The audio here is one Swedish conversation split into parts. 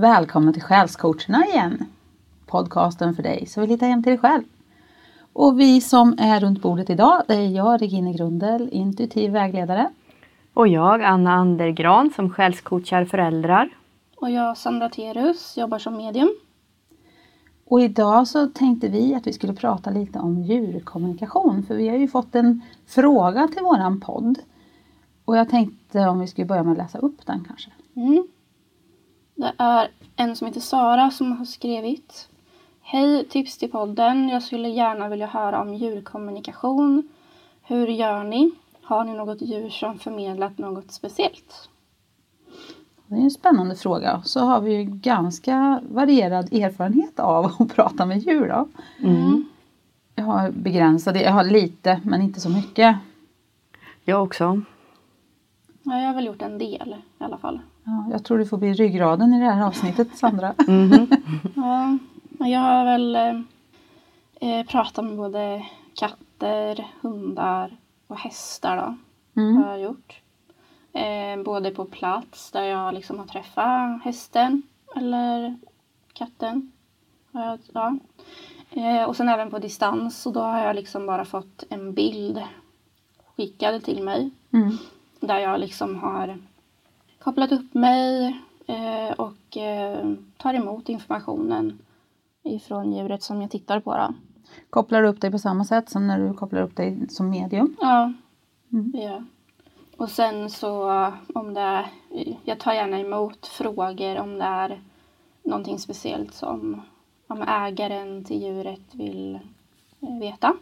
Välkomna till Själscoacherna igen! Podcasten för dig som vill hitta hem till dig själv. Och vi som är runt bordet idag, det är jag, Regine Grundel, intuitiv vägledare. Och jag, Anna Andergran, som själscoachar föräldrar. Och jag, Sandra Terus, jobbar som medium. Och idag så tänkte vi att vi skulle prata lite om djurkommunikation, för vi har ju fått en fråga till våran podd. Och jag tänkte om vi skulle börja med att läsa upp den kanske. Mm. Det är en som heter Sara som har skrivit. Hej, tips till podden. Jag skulle gärna vilja höra om djurkommunikation. Hur gör ni? Har ni något djur som förmedlat något speciellt? Det är en spännande fråga. Så har vi ju ganska varierad erfarenhet av att prata med djur då. Mm. Jag har begränsade, jag har lite men inte så mycket. Jag också. Ja, jag har väl gjort en del i alla fall. Ja, jag tror du får bli ryggraden i det här avsnittet Sandra. Mhm. Ja, jag har väl eh, eh, pratat med både katter, hundar och hästar då. Mm. Har jag gjort. Eh, både på plats där jag liksom har träffat hästen eller katten. Ja. eh, och sen även på distans och då har jag liksom bara fått en bild skickad till mig. Mm. Där jag liksom har kopplat upp mig eh, och eh, tar emot informationen ifrån djuret som jag tittar på. Då. Kopplar du upp dig på samma sätt som när du kopplar upp dig som medium? Ja, Mm. jag. Och sen så om det är, jag tar gärna emot frågor om det är någonting speciellt som om ägaren till djuret vill eh, veta.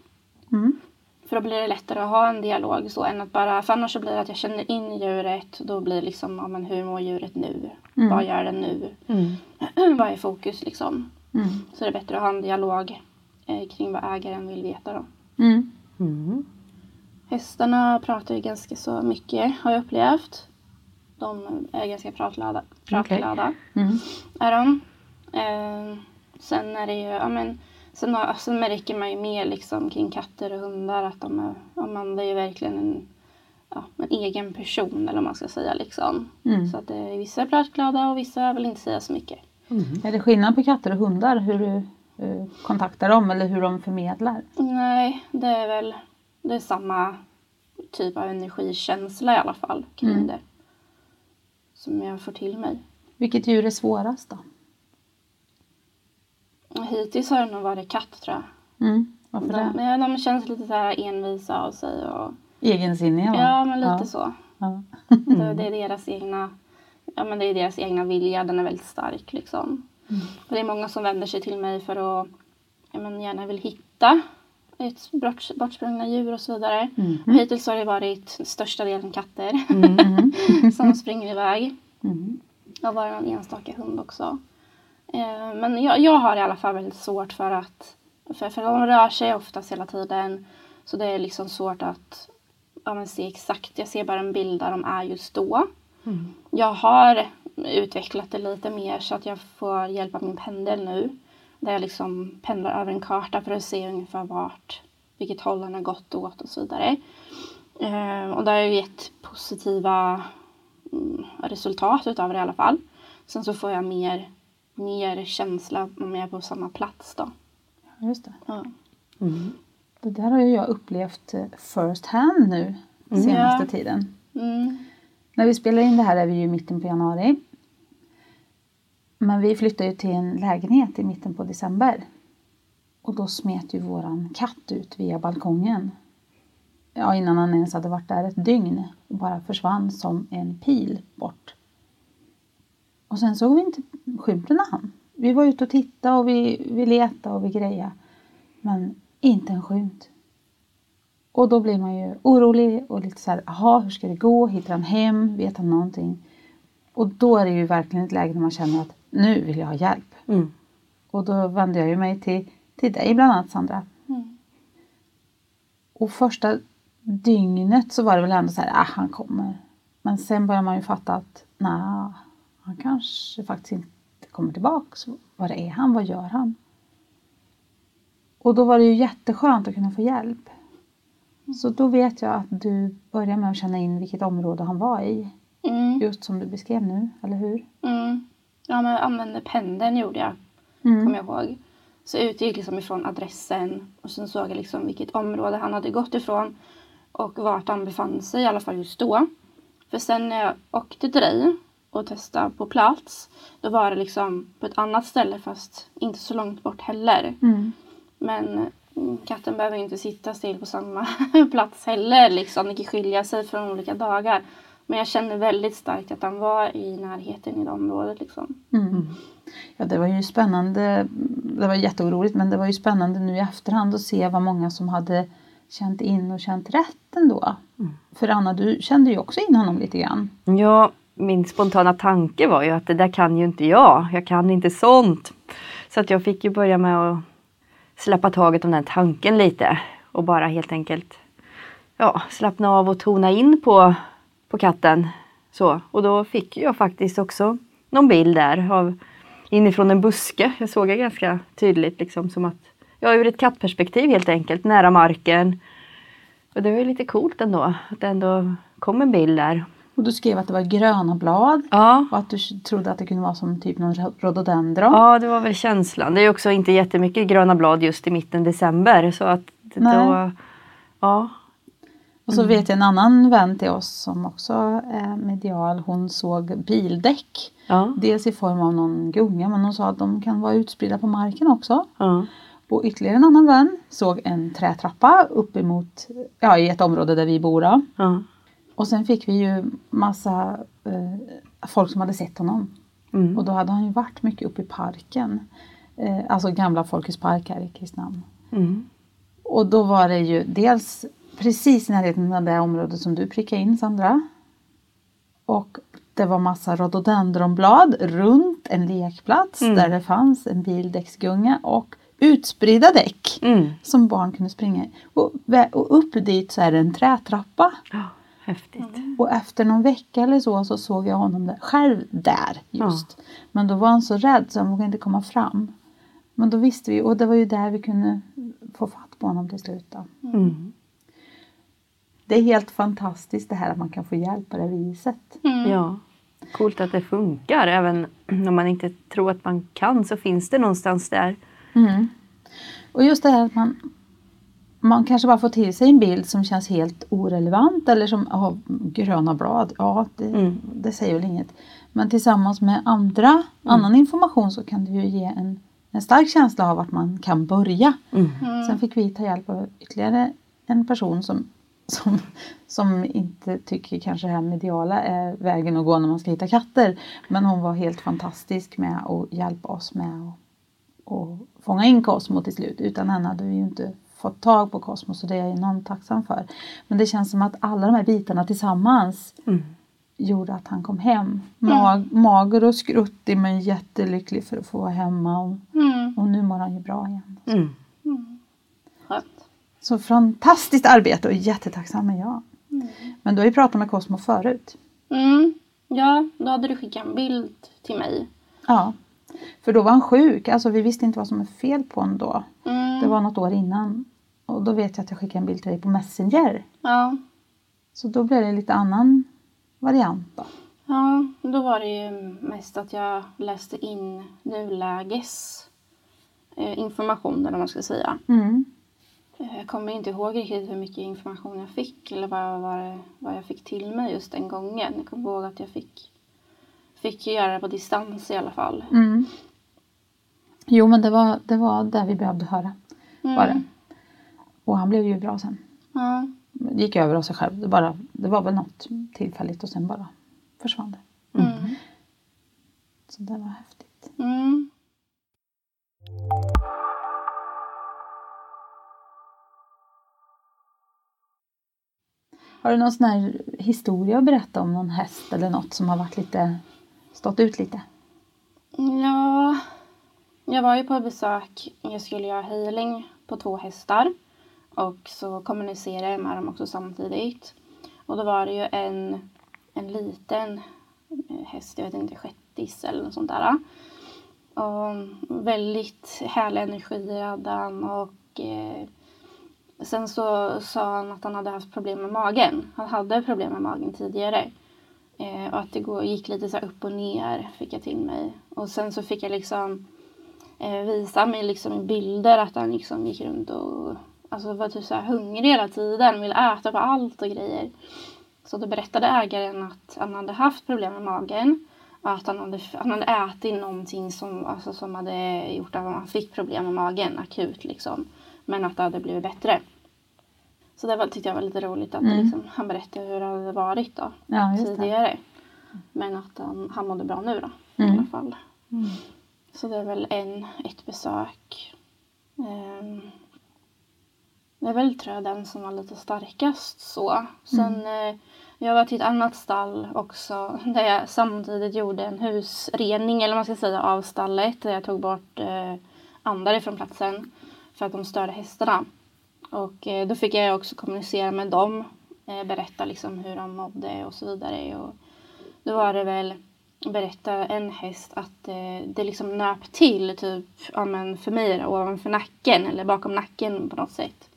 Mm. För då blir det lättare att ha en dialog så än att bara, för annars så blir det att jag känner in djuret. Då blir det liksom, ja men hur mår djuret nu? Mm. Vad gör den nu? Mm. vad är fokus liksom? Mm. Så det är bättre att ha en dialog eh, kring vad ägaren vill veta då. Mm. Mm. Hästarna pratar ju ganska så mycket har jag upplevt. De är ganska pratglada. pratglada Mm. är de. Eh, sen är det ju, ja men, sen, har, sen märker man ju mer liksom kring katter och hundar att de är, ja, man, det är ju verkligen en, ja, en egen person eller vad man ska säga liksom. Mm. Så att det är, vissa är pratglada och vissa vill inte säga så mycket. Mm. Är det skillnad på katter och hundar hur du eh, kontaktar dem eller hur de förmedlar? Nej, det är väl det är samma typ av energikänsla i alla fall kring Mm. det. Som jag får till mig. Vilket djur är svårast då? Hittills har det nog varit katt tror jag. Mm. Varför De, det? men de känns lite så här envisa av sig och Egensinniga va? ja men lite Ja. så. Ja. Det, det är deras egna Ja men det är deras egna vilja, den är väldigt stark liksom. Mm. Och det är många som vänder sig till mig för att ja, men gärna vill hitta ett bort, bortsprungna djur och så vidare. Mm. Och hittills har det varit största delen katter Mm. som springer iväg. Mm. Och var någon enstaka hund också. Eh, men jag, jag har i alla fall väldigt svårt för att för, för de rör sig oftast hela tiden. Så det är liksom svårt att ja, se exakt. Jag ser bara en bild där de är just då. Mm. Jag har utvecklat det lite mer så att jag får hjälpa min pendel nu. Där jag liksom pendlar över en karta för att se ungefär vart, vilket håll den har gått åt och så vidare. Eh, och det har ju gett positiva mm, resultat utav det i alla fall. Sen så får jag mer, mer känsla om jag är på samma plats då. Just det. Ja. Mm. Det där har ju jag upplevt eh, first hand nu senaste Ja. tiden. Mm. När vi spelar in det här är vi ju i mitten på januari. Men vi flyttar ju till en lägenhet i mitten på december. Och då smet ju våran katt ut via balkongen. Ja, innan han ens hade varit där ett dygn. Och bara försvann som en pil bort. Och sen såg vi inte skymten av han. Vi var ute och tittade och vi, vi letade och vi grejade. Men inte en skymt. Och då blir man ju orolig och lite så här, jaha, hur ska det gå? Hittar han hem? Vet han någonting? Och då är det ju verkligen ett läge när man känner att nu vill jag ha hjälp. Mm. Och då vände jag ju mig till, till dig bland annat Sandra. Mm. Och första dygnet så var det väl ändå så här, ah, han kommer. Men sen börjar man ju fatta att nej, han kanske faktiskt inte kommer tillbaks. Var är han? Vad gör han? Och då var det ju jätteskönt att kunna få hjälp. Så då vet jag att du börjar med att känna in vilket område han var i. Mm. Just som du beskrev nu, eller hur? Mm. Ja, men jag använde pendeln gjorde jag, Mm. kommer jag ihåg. Så jag utgick liksom ifrån adressen och sen såg jag liksom vilket område han hade gått ifrån och vart han befann sig, i alla fall just då. För sen när jag åkte till dig och testade på plats, då var det liksom på ett annat ställe fast inte så långt bort heller. Mm. Men mm, katten behöver ju inte sitta still på samma plats heller. Liksom. Det kan skilja sig från olika dagar. Men jag kände väldigt starkt att han var i närheten i det området. Liksom. Mm. Ja, det var ju spännande. Det var jätteoroligt men det var ju spännande nu i efterhand att se vad många som hade känt in och känt rätt ändå. För Anna, du kände ju också in honom lite grann. Ja, min spontana tanke var ju att det där kan ju inte jag. Jag kan inte sånt. Så att jag fick ju börja med att släppa taget om den tanken lite. Och bara helt enkelt ja, slappna av och tona in på, på katten. Så. Och då fick jag faktiskt också någon bild där av inifrån en buske. Jag såg det ganska tydligt liksom som att Ja, ur ett kattperspektiv helt enkelt, nära marken. Och det var ju lite coolt ändå, att det ändå kom en bild där. Och du skrev att det var gröna blad Ja, och att du trodde att det kunde vara som typ någon rhododendron. ja det var väl känslan. Det är också inte jättemycket gröna blad just i mitten december. Så att Nej. då, ja, Och så vet jag en annan vän till oss som också är medial. Hon såg bildäck. ja, Dels i form av någon gunga men hon sa att de kan vara utspridda på marken också. ja, Och ytterligare en annan vän såg en trätrappa uppemot, ja i ett område där vi bor då. ja. Och sen fick vi ju massa eh, folk som hade sett honom. Mm. Och då hade han ju varit mycket uppe i parken. Eh, alltså gamla Folkets park här i Kristinehamn. Mm. Och då var det ju dels precis i närheten av det området som du prickade in Sandra. Och det var massa rhododendronblad runt en lekplats Mm. där det fanns en bildäcksgunga och utspridda däck Mm. som barn kunde springa i. Och, och upp dit så är det en trätrappa. Ja, häftigt. Och efter någon vecka eller så så såg jag honom där, själv där just. Men då var han så rädd så han vågade inte komma fram. Men då visste vi och det var ju där vi kunde få fatt på honom till slut. Då. Mm. Det är helt fantastiskt det här att man kan få hjälp på det viset. Mm. Ja, coolt att det funkar. Även om man inte tror att man kan så finns det någonstans där. Mm. Och just det här att man, man kanske bara får till sig en bild som känns helt orelevant eller som oh, gröna blad. Ja, det, Mm. det säger väl inget. Men tillsammans med andra, annan information så kan det ju ge en, en stark känsla av vart man kan börja. Mm. Sen fick vi ta hjälp av ytterligare en person som, som, som inte tycker kanske det här mediala är vägen att gå när man ska hitta katter. Men hon var helt fantastisk med att hjälpa oss med att och fånga in Cosmo till slut. Utan henne hade vi ju inte fått tag på Cosmo så det är jag enormt tacksam för. Men det känns som att alla de här bitarna tillsammans Mm. gjorde att han kom hem. Mag, mager och skruttig men jättelycklig för att få vara hemma. Och, Mm. och nu mår han ju bra igen. Mm. Skönt. Så fantastiskt arbete och jättetacksam är jag. Men du har ju pratat med Cosmo förut. Mm. Ja, då hade du skickat en bild till mig. Ja. För då var han sjuk. Alltså vi visste inte vad som är fel på honom då. Mm. Det var något år innan. Och då vet jag att jag skickade en bild till dig på Messenger. Ja. Så då blev det lite annan variant då. ja, då var det ju mest att jag läste in nuläges eh, information eller vad man ska säga. Mm. Eh, Jag kommer inte ihåg riktigt hur mycket information jag fick eller vad, vad, vad jag fick till mig just den gången. Jag kommer ihåg att jag fick, fick göra det på distans i alla fall. Mm. Jo men det var, det var det vi behövde höra. Var det. Och han blev ju bra sen. Ja. Det gick över av sig själv. Det, bara, det var väl något tillfälligt och sen bara försvann det. Mm. Så det var häftigt. Mm. Har du någon sån här historia att berätta om någon häst eller något som har varit lite, stått ut lite? Ja, jag var ju på besök. Jag skulle göra healing på två hästar. Och så kommunicerade jag med dem också samtidigt. Och då var det ju en, en liten eh, häst, jag vet inte, shettis eller något sånt där. Och väldigt härlig energi hade han och eh, sen så sa han att han hade haft problem med magen. Han hade problem med magen tidigare. Eh, och att det gick lite så här upp och ner fick jag till mig. Och sen så fick jag liksom eh, mig liksom i bilder att han liksom gick runt och alltså var typ så här hungrig hela tiden, ville äta på allt och grejer. Så då berättade ägaren att han hade haft problem med magen och att han hade, han hade ätit någonting som, alltså, som hade gjort att han fick problem med magen akut liksom. Men att det hade blivit bättre. Så det var, tyckte jag var lite roligt att Mm. liksom, han berättade hur det hade varit då, Ja, tidigare. Men att han, han mådde bra nu då i Mm. alla fall. Så det är väl en, ett besök. Ehm, det är väl tror jag den som var lite starkast så. Sen eh, jag var till ett annat stall också där jag samtidigt gjorde en husrening eller man ska säga av stallet där jag tog bort eh, andar från platsen för att de störde hästarna. Och eh, då fick jag också kommunicera med dem, eh, berätta liksom hur de mådde och så vidare. Och då var det väl berättade en häst att eh, det liksom nöp till typ ja, men för mig då, ovanför nacken eller bakom nacken på något sätt.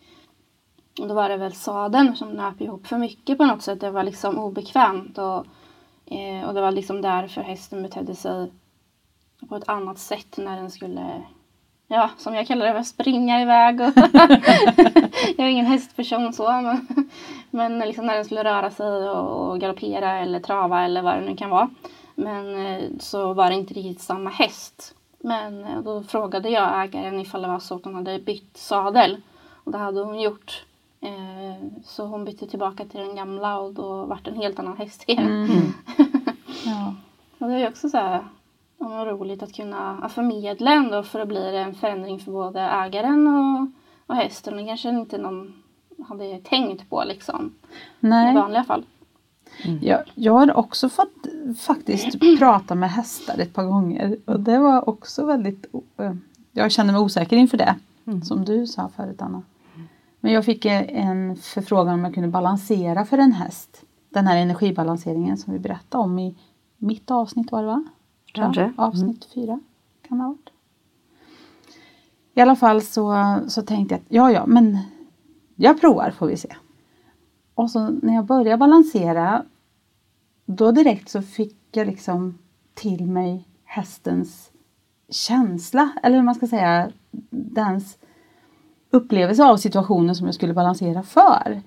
Och då var det väl sadeln som nöp ihop för mycket på något sätt. Det var liksom obekvämt och, eh, och det var liksom därför hästen betedde sig på ett annat sätt när den skulle Ja, som jag kallar det, för springa iväg. Och jag är ingen hästperson så. Men, men liksom när den skulle röra sig och, och galoppera eller trava eller vad det nu kan vara. Men eh, så var det inte riktigt samma häst. Men eh, då frågade jag ägaren ifall det var så att hon hade bytt sadel. Och det hade hon gjort. Eh, Så hon bytte tillbaka till den gamla och då vart det en helt annan häst igen. Mm. Ja. Och det är ju också så här vad roligt att kunna förmedla ändå för att bli en förändring för både ägaren och, och hästen. Det kanske inte någon hade tänkt på liksom i Nej, vanliga fall. Jag, jag har också fått faktiskt prata med hästar ett par gånger och det var också väldigt, eh, jag kände mig osäker inför det. Som du sa förut Anna. Men jag fick eh, en förfrågan om jag kunde balansera för en häst. Den här energibalanseringen som vi berättade om i mitt avsnitt var det va? Tror jag. Kanske. Avsnitt fyra kan det ha varit. I alla fall så, så tänkte jag att ja, ja, men jag provar får vi se. Och så när jag började balansera då direkt så fick jag liksom till mig hästens känsla, eller hur man ska säga, dens upplevelse av situationen som jag skulle balansera för.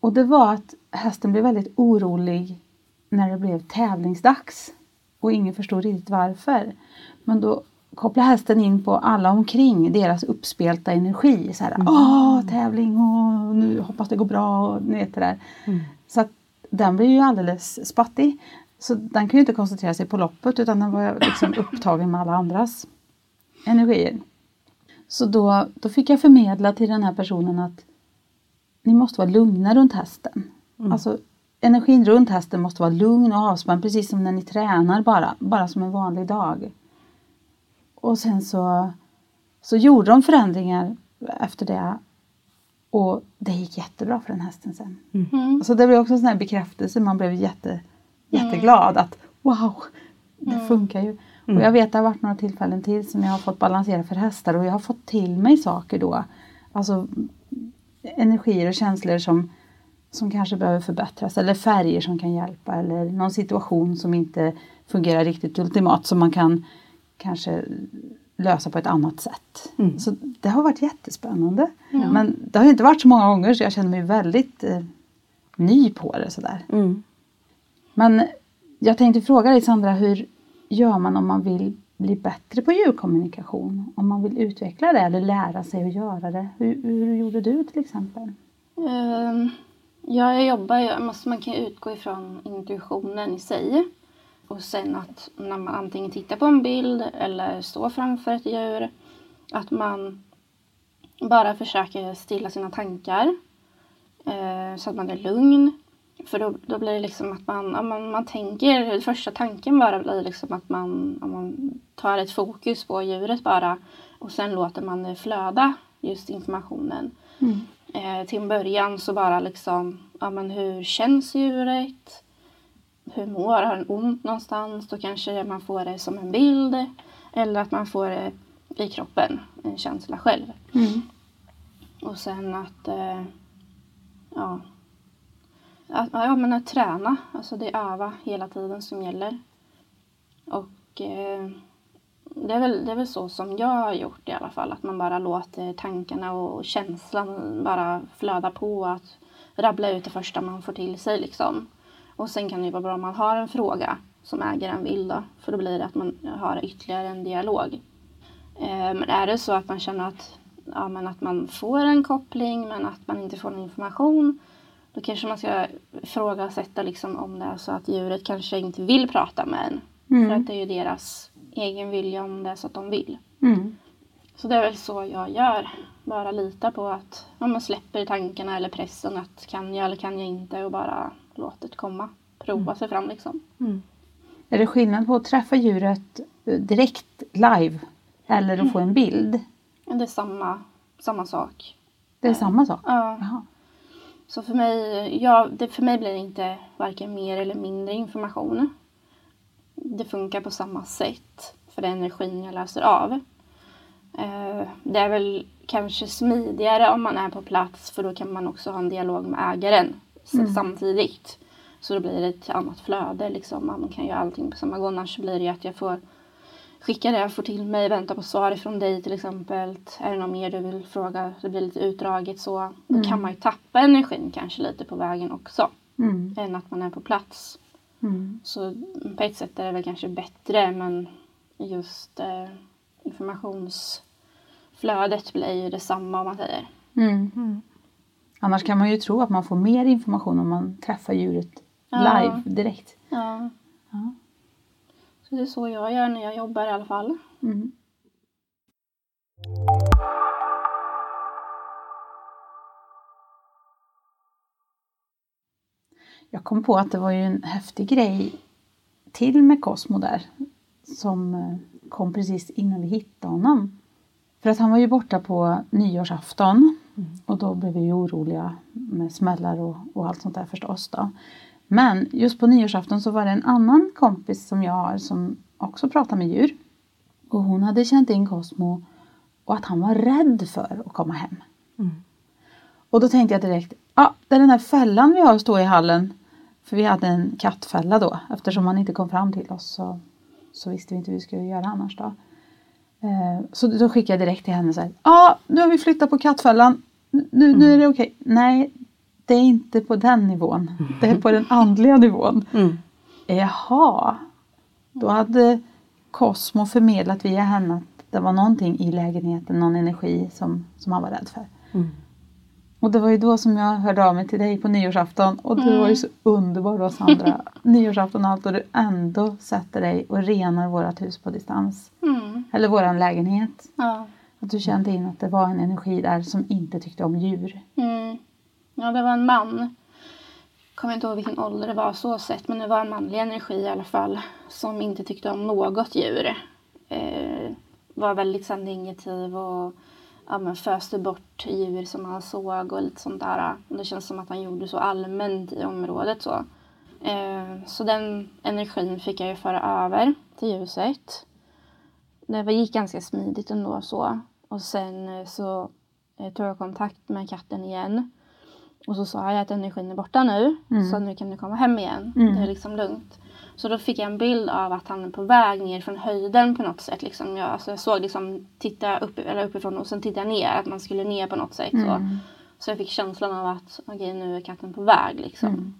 Och det var att hästen blev väldigt orolig när det blev tävlingsdags. Och ingen förstod riktigt varför. Men då kopplade hästen in på alla omkring, deras uppspelta energi. Så här, åh tävling och nu hoppas det går bra och ni vet det där. Så att den blev ju alldeles spattig. Så den kunde ju inte koncentrera sig på loppet utan den var liksom upptagen med alla andras energier. Så då, då fick jag förmedla till den här personen att ni måste vara lugna runt hästen. Alltså energin runt hästen måste vara lugn och avspänd precis som när ni tränar bara, bara som en vanlig dag. Och sen så, så gjorde de förändringar efter det och det gick jättebra för den hästen sen. Mm. Så det blev också en sån här bekräftelse, man blev jätte, jätteglad att wow, det funkar ju. Och jag vet att det har varit några tillfällen till som jag har fått balansera för hästar och jag har fått till mig saker då. Alltså energier och känslor som, som kanske behöver förbättras eller färger som kan hjälpa eller någon situation som inte fungerar riktigt ultimat som man kan kanske lösa på ett annat sätt. Så det har varit jättespännande. Men det har inte varit så många gånger så jag känner mig väldigt eh, ny på det sådär. Mm. Men jag tänkte fråga dig Sandra, hur gör man om man vill bli bättre på djurkommunikation? Om man vill utveckla det eller lära sig att göra det. Hur, hur gjorde du till exempel? Ehm, ja, jag jobbar ju, man kan utgå ifrån intuitionen i sig. Och sen att när man antingen tittar på en bild eller står framför ett djur, att man bara försöker stilla sina tankar eh, så att man är lugn. För då, då blir det liksom att man, ja, man, man tänker, första tanken bara blir liksom att man, ja, man tar ett fokus på djuret bara och sen låter man det flöda, just informationen. Eh, till en början så bara liksom, ja men hur känns djuret? Hur mår Har den ont någonstans? Då kanske man får det som en bild. Eller att man får det i kroppen, en känsla själv. Och sen att, eh, ja. att, ja, men att träna. Alltså det är öva hela tiden som gäller. Och eh, det, är väl, det är väl så som jag har gjort i alla fall. Att man bara låter tankarna och känslan bara flöda på. Att rabbla ut det första man får till sig liksom. Och sen kan det ju vara bra om man har en fråga som ägaren vill då. För då blir det att man har ytterligare en dialog. Eh, men är det så att man känner att, ja, men att man får en koppling men att man inte får någon information. Då kanske man ska ifrågasätta liksom om det är så att djuret kanske inte vill prata med en. För att det är ju deras egen vilja om det är så att de vill. Mm. Så det är väl så jag gör. Bara lita på att om man släpper tankarna eller pressen att kan jag eller kan jag inte och bara låter det komma. Prova sig fram liksom. Är det skillnad på att träffa djuret eh, direkt live eller att få en bild? Men det är samma, samma sak. Det är samma sak? Ja. Jaha. Så för mig, ja, det, för mig blir det inte varken mer eller mindre information. Det funkar på samma sätt för den energin jag läser av. Eh, Det är väl kanske smidigare om man är på plats för då kan man också ha en dialog med ägaren s- samtidigt. Så då blir det ett annat flöde liksom. Man kan göra allting på samma gång. Annars blir det ju att jag får skicka det jag får till mig, vänta på svar från dig till exempel. Är det något mer du vill fråga? Det blir lite utdraget så. Då kan man ju tappa energin kanske lite på vägen också. Mm. Än att man är på plats. Mm. Så på ett sätt är det väl kanske bättre men just eh, informationsflödet blir ju detsamma om man säger. Mm. Annars kan man ju tro att man får mer information om man träffar djuret Ja. live direkt. Ja. Ja. Så det är så jag gör när jag jobbar i alla fall. Mm. Jag kom på att det var ju en häftig grej till med Cosmo där som eh, kom precis innan vi hittade honom. För att han var ju borta på nyårsafton och då blev vi ju oroliga med smällar och, och allt sånt där förstås. Då. Men just på nyårsafton så var det en annan kompis som jag har som också pratar med djur. Och hon hade känt in Cosmo och att han var rädd för att komma hem. Och då tänkte jag direkt, ja ah, det är den här fällan vi har stå i hallen. För vi hade en kattfälla då. Eftersom han inte kom fram till oss så, så visste vi inte hur vi skulle göra annars då. Eh, så då skickade jag direkt till henne så här, ja ah, nu har vi flyttat på kattfällan. Nu, nu är det okej. Nej, det är inte på den nivån. Det är på den andliga nivån. Mm. Jaha. Då hade Cosmo förmedlat via henne att det var någonting i lägenheten, någon energi som, som han var rädd för. Mm. Och det var ju då som jag hörde av mig till dig på nyårsafton och du var ju så underbar då Sandra. nyårsafton och allt och du ändå sätter dig och renar vårat hus på distans. Mm. Eller våran lägenhet. Ja. Att du kände in att det var en energi där som inte tyckte om djur. Mm. Ja, det var en man. Kommer inte ihåg vilken ålder det var så sett, men det var en manlig energi i alla fall som inte tyckte om något djur. Eh, var väldigt så här negativ och ja, men föste bort djur som han såg och lite sånt där. Det känns som att han gjorde så allmänt i området så. Eh, så den energin fick jag ju föra över till ljuset. Det var- gick ganska smidigt ändå så. Och sen eh, så eh, tog jag kontakt med katten igen. Och så sa jag att energin är borta nu. Så nu kan du komma hem igen. Mm. Det är liksom lugnt. Så då fick jag en bild av att han är på väg ner från höjden på något sätt. Liksom. Jag, alltså jag såg liksom, titta upp, eller uppifrån och sen tittade jag ner. Att man skulle ner på något sätt. Så, så jag fick känslan av att okej nu är katten på väg liksom.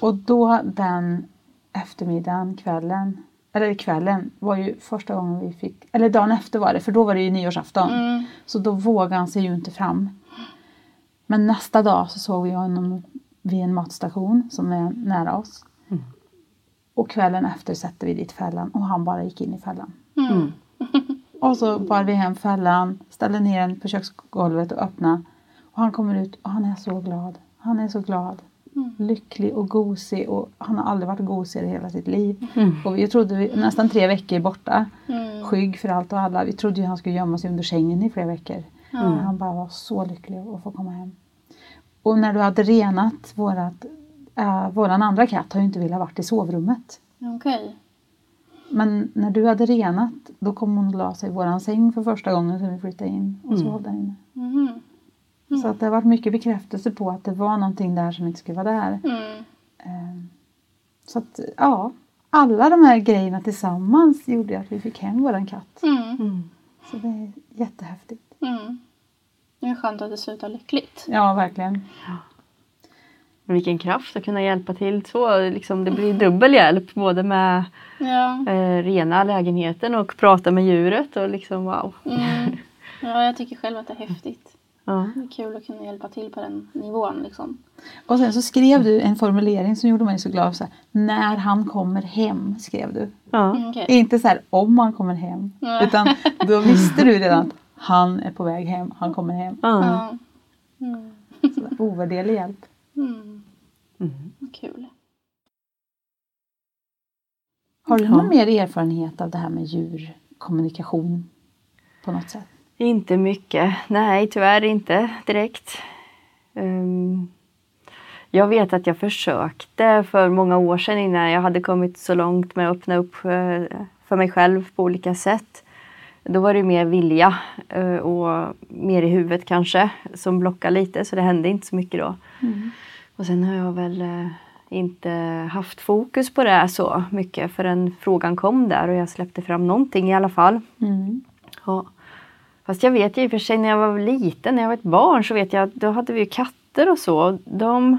Och då den eftermiddagen, kvällen, eller kvällen var ju första gången vi fick, eller dagen efter var det, för då var det ju nyårsafton. Mm. Så då vågade han sig ju inte fram. Men nästa dag så såg vi honom vid en matstation som är nära oss. Och kvällen efter sätter vi dit fällan och han bara gick in i fällan. Mm. Och så bar vi hem fällan, ställde ner den på köksgolvet och öppnade. Och han kommer ut och han är så glad. Han är så glad. Lycklig och gosig och han har aldrig varit gosigare i hela sitt liv. Och vi trodde vi, nästan tre veckor borta. Mm. Skygg för allt och alla. Vi trodde ju han skulle gömma sig under sängen i flera veckor. Men han bara var så lycklig att få komma hem. Och när du hade renat vårat, äh, våran andra katt har ju inte velat varit i sovrummet. Okej. Men när du hade renat då kom hon och la sig i våran säng för första gången sen vi flyttade in och sov där inne. Mhm. Så att det har varit mycket bekräftelse på att det var någonting där som inte skulle vara där. Mm. Eh, Så att ja, alla de här grejerna tillsammans gjorde att vi fick hem våran katt. Mm. Mm. Så det är jättehäftigt. Mm. Det är skönt att det slutar lyckligt. Ja, verkligen. Men vilken kraft att kunna hjälpa till så. Liksom, det blir dubbel hjälp både med Ja. eh, rena lägenheten och prata med djuret. Och liksom, wow. Mm. ja, jag tycker själv att det är häftigt. Ja. Det är kul att kunna hjälpa till på den nivån liksom. Och sen så skrev du en formulering som gjorde mig så glad. Så här, när han kommer hem, skrev du. Ja. Mm, okej. Inte så här om han kommer hem. Nej. Utan då visste du redan att han är på väg hem, han kommer hem. Ja. Ja. Mm. Så ovärderlig hjälp. Mm. Mm. Kul. Har du Ja. någon mer erfarenhet av det här med djurkommunikation på något sätt? Inte mycket. Nej, tyvärr inte direkt. Ehm, jag vet att jag försökte för många år sedan innan jag hade kommit så långt med att öppna upp eh, för mig själv på olika sätt. Då var det mer vilja eh, och mer i huvudet kanske som blockade lite så det hände inte så mycket då. Och sen har jag väl eh, inte haft fokus på det så mycket förrän frågan kom där och jag släppte fram någonting i alla fall. Mm. Ja. Fast jag vet ju i och för sig när jag var liten, när jag var ett barn så vet jag att då hade vi ju katter och så. De,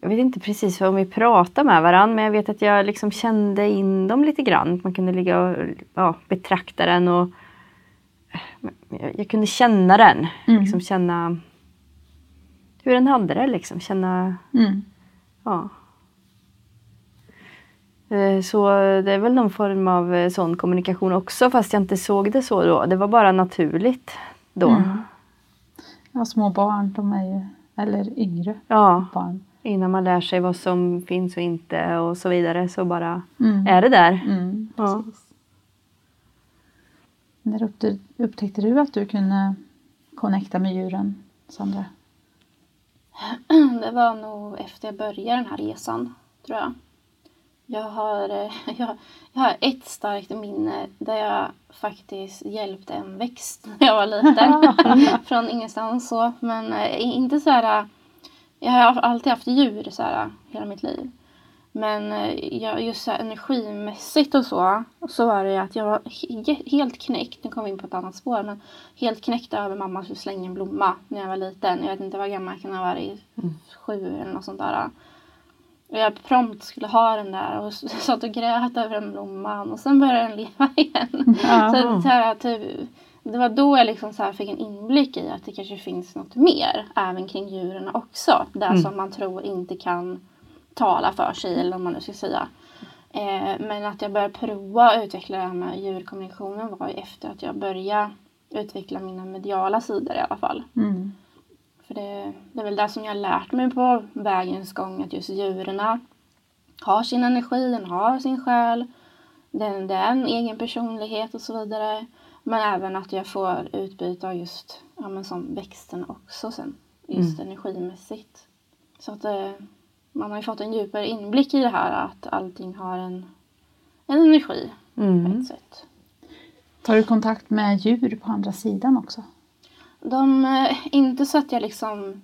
jag vet inte precis om vi pratade med varandra men jag vet att jag liksom kände in dem lite grann. Man kunde ligga och ja, betrakta den och jag, jag kunde känna den. Mm. Liksom känna hur den hade det liksom. Känna, Mm. ja. Eh, Så det är väl någon form av eh, sån kommunikation också fast jag inte såg det så då. Det var bara naturligt då. Mm. Ja, små barn, de är ju, eller yngre Ja, barn. innan man lär sig vad som finns och inte och så vidare så bara Mm. är det där. Mm, Ja. När upptäckte du att du kunde connecta med djuren, Sandra? Det var nog efter jag började den här resan, tror jag. Jag har, eh, jag, jag har ett starkt minne där jag faktiskt hjälpte en växt när jag var liten. Från ingenstans så. Men eh, inte så här... eh, Jag har alltid haft djur så här hela mitt liv. Men jag, just så här, energimässigt och så, så var det att jag var he- helt knäckt. Nu kommer vi in på ett annat spår. Men helt knäckt över mamma skulle slänga en blomma när jag var liten. Jag vet inte vad gammal jag kan ha varit. Sju eller något sånt där. Och jag prompt skulle ha den där och satt och grät över den blomman. Och sen började den leva igen. Ja. Så, så här, typ, det var då jag liksom så fick en inblick i att det kanske finns något mer även kring djuren också. Det som man tror inte kan tala för sig eller vad man nu ska säga. Eh, men att jag började prova att utveckla det här med djurkommunikationen var ju efter att jag började utveckla mina mediala sidor i alla fall. Mm. För det, det är väl det som jag har lärt mig på vägens gång att just djuren har sin energi, den har sin själ, den, det är en egen personlighet och så vidare. Men även att jag får utbyte av just ja, men som växterna också sen, just energimässigt. Så att eh, man har ju fått en djupare inblick i det här att allting har en, en energi på Mm. ett sätt. Tar du kontakt med djur på andra sidan också? De, eh, inte så att jag liksom,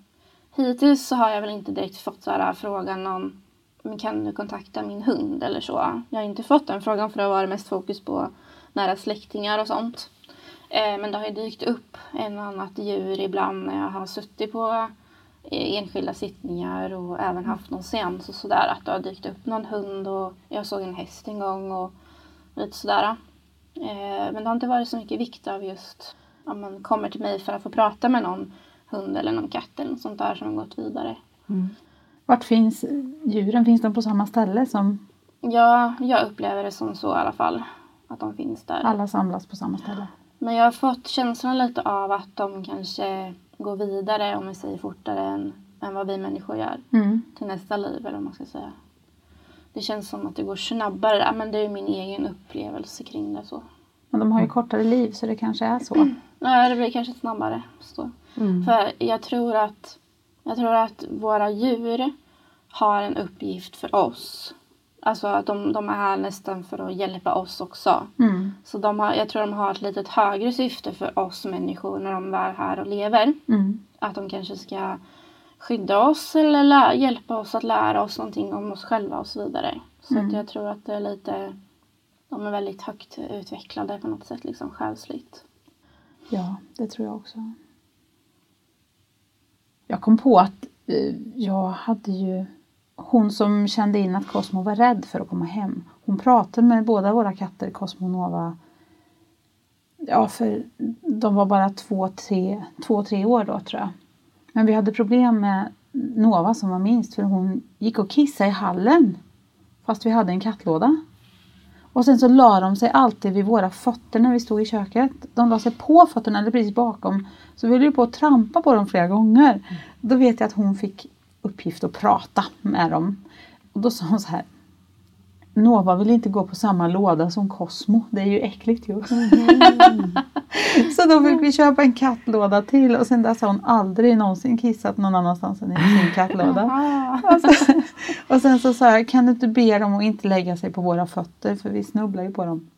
hittills så har jag väl inte direkt fått så här frågan om men kan du kontakta min hund eller så. Jag har inte fått den frågan för det har varit mest fokus på nära släktingar och sånt. Eh, men det har ju dykt upp en och annat djur ibland när jag har suttit på eh, enskilda sittningar och även haft någon seans och sådär. Att det har dykt upp någon hund och jag såg en häst en gång och lite sådär. Men det har inte varit så mycket vikt av just om man kommer till mig för att få prata med någon hund eller någon katt eller något sånt där som har gått vidare. Vart finns djuren? Finns de på samma ställe som Ja, jag upplever det som så i alla fall. Att de finns där. alla samlas på samma ställe? Men jag har fått känslan lite av att de kanske går vidare, om vi säger fortare, än, än vad vi människor gör. Mm. Till nästa liv, eller vad man ska säga. Det känns som att det går snabbare. Ja, men det är min egen upplevelse kring det. så. Men de har ju kortare liv så det kanske är så. Nej, det blir kanske snabbare. Så. Mm. För jag tror att jag tror att våra djur har en uppgift för oss. Alltså att de, de är här nästan för att hjälpa oss också. Mm. Så de har, jag tror de har ett litet högre syfte för oss människor när de är här och lever. Mm. att de kanske ska skydda oss eller lä- hjälpa oss att lära oss någonting om oss själva och så vidare. Så Mm. att jag tror att det är lite, de är väldigt högt utvecklade på något sätt liksom själsligt. Ja, det tror jag också. Jag kom på att eh, jag hade ju hon som kände in att Cosmo var rädd för att komma hem. Hon pratade med båda våra katter, Cosmo och Nova. Ja, för de var bara två, tre, två, tre år då tror jag. Men vi hade problem med Nova som var minst för hon gick och kissade i hallen. Fast vi hade en kattlåda. Och sen så la de sig alltid vid våra fötter när vi stod i köket. De la sig på fötterna eller precis bakom. Så vi höll ju på att trampa på dem flera gånger. Då vet jag att hon fick uppgift att prata med dem. Och då sa hon så här. Nova vill inte gå på samma låda som Cosmo. Det är ju äckligt ju. så då fick vi köpa en kattlåda till och sen dess har hon aldrig någonsin kissat någon annanstans än i sin kattlåda. Och, så, och sen så sa jag, kan du inte be dem att inte lägga sig på våra fötter för vi snubblar ju på dem.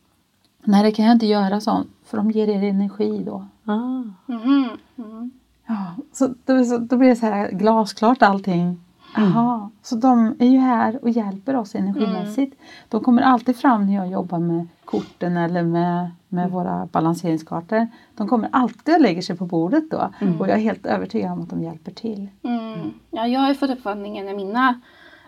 Nej det kan jag inte göra sånt för de ger er energi då. Ah. Mhm, mhm. Ja, så då, så, då blir det så här glasklart allting. Jaha, så de är ju här och hjälper oss energimässigt. De kommer alltid fram när jag jobbar med korten eller med, med våra balanseringskartor. De kommer alltid och lägger sig på bordet då. Och jag är helt övertygad om att de hjälper till. Mm. Ja, jag har ju fått uppfattningen med mina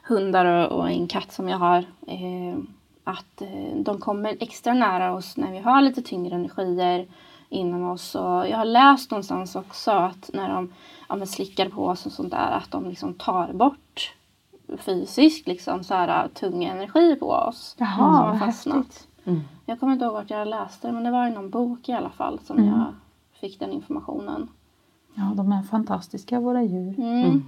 hundar och, och en katt som jag har eh, att eh, de kommer extra nära oss när vi har lite tyngre energier inom oss. Och jag har läst någonstans också att när de ja, men slickar på oss och sånt där att de liksom tar bort fysiskt liksom så här tung energi på oss. som Jaha, har vad fastnat. Mm. Jag kommer inte ihåg vart jag läste det men det var i någon bok i alla fall som Mm. jag fick den informationen. Ja, de är fantastiska våra djur. Mm.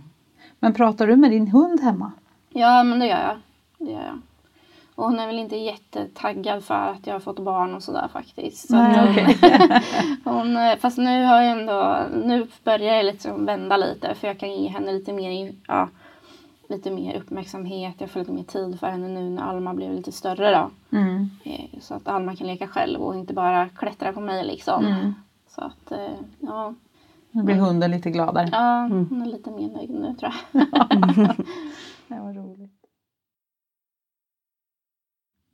Men pratar du med din hund hemma? Ja, men det gör jag. Det gör jag. Och hon är väl inte jättetaggad för att jag har fått barn och sådär faktiskt. Så hon, hon, eh, fast nu har jag ändå, nu börjar jag liksom vända lite för jag kan ge henne lite mer, ja, lite mer uppmärksamhet. Jag får lite mer tid för henne nu när Alma blev lite större då. Mm. Eh, Så att Alma kan leka själv och inte bara klättra på mig liksom. Mm. Så att, eh, ja, Nu blir hunden lite gladare. ja hon är lite mer nöjd nu tror jag. Det var roligt.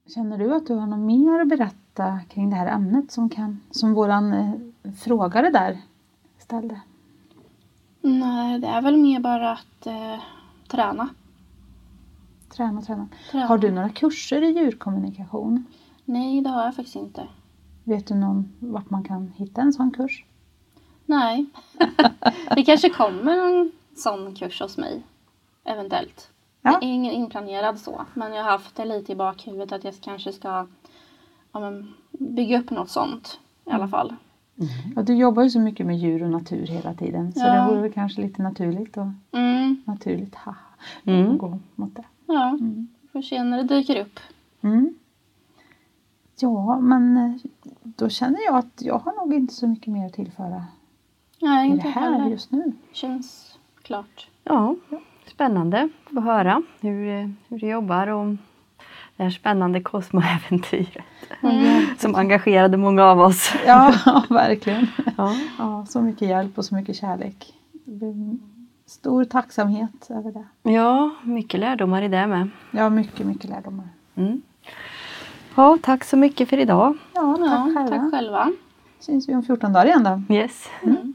Känner du att du har något mer att berätta kring det här ämnet som, kan, som våran eh, frågare där ställde? Nej, det är väl mer bara att eh, träna. Träna, träna. träna. Har du några kurser i djurkommunikation? Nej, det har jag faktiskt inte. Vet du någon vart man kan hitta en sån kurs? Nej. det kanske kommer en sån kurs hos mig. Eventuellt. Ja. Det är ingen inplanerad så. Men jag har haft det lite i bakhuvudet att jag kanske ska ja, men, bygga upp något sånt. I alla fall. Ja, du jobbar ju så mycket med djur och natur hela tiden så Ja. det vore väl kanske lite naturligt och Mm, naturligt haha, Mm. att gå mot det. ja, Mm. får se när det dyker upp. Mm. Ja, men eh, då känner jag att jag har nog inte så mycket mer att tillföra Nej, i det här heller. just nu. Känns klart. Ja, spännande att höra hur, hur du jobbar och det här spännande Cosmo-äventyret som engagerade många av oss. Ja, verkligen. Ja. Ja, så mycket hjälp och så mycket kärlek. Stor tacksamhet över det. ja, mycket lärdomar i det med. Ja, mycket, mycket lärdomar. Mm. Ja, tack så mycket för idag. Ja, tack Ja, själva. tack själva. Syns vi om 14 dagar igen då. Yes. Mm.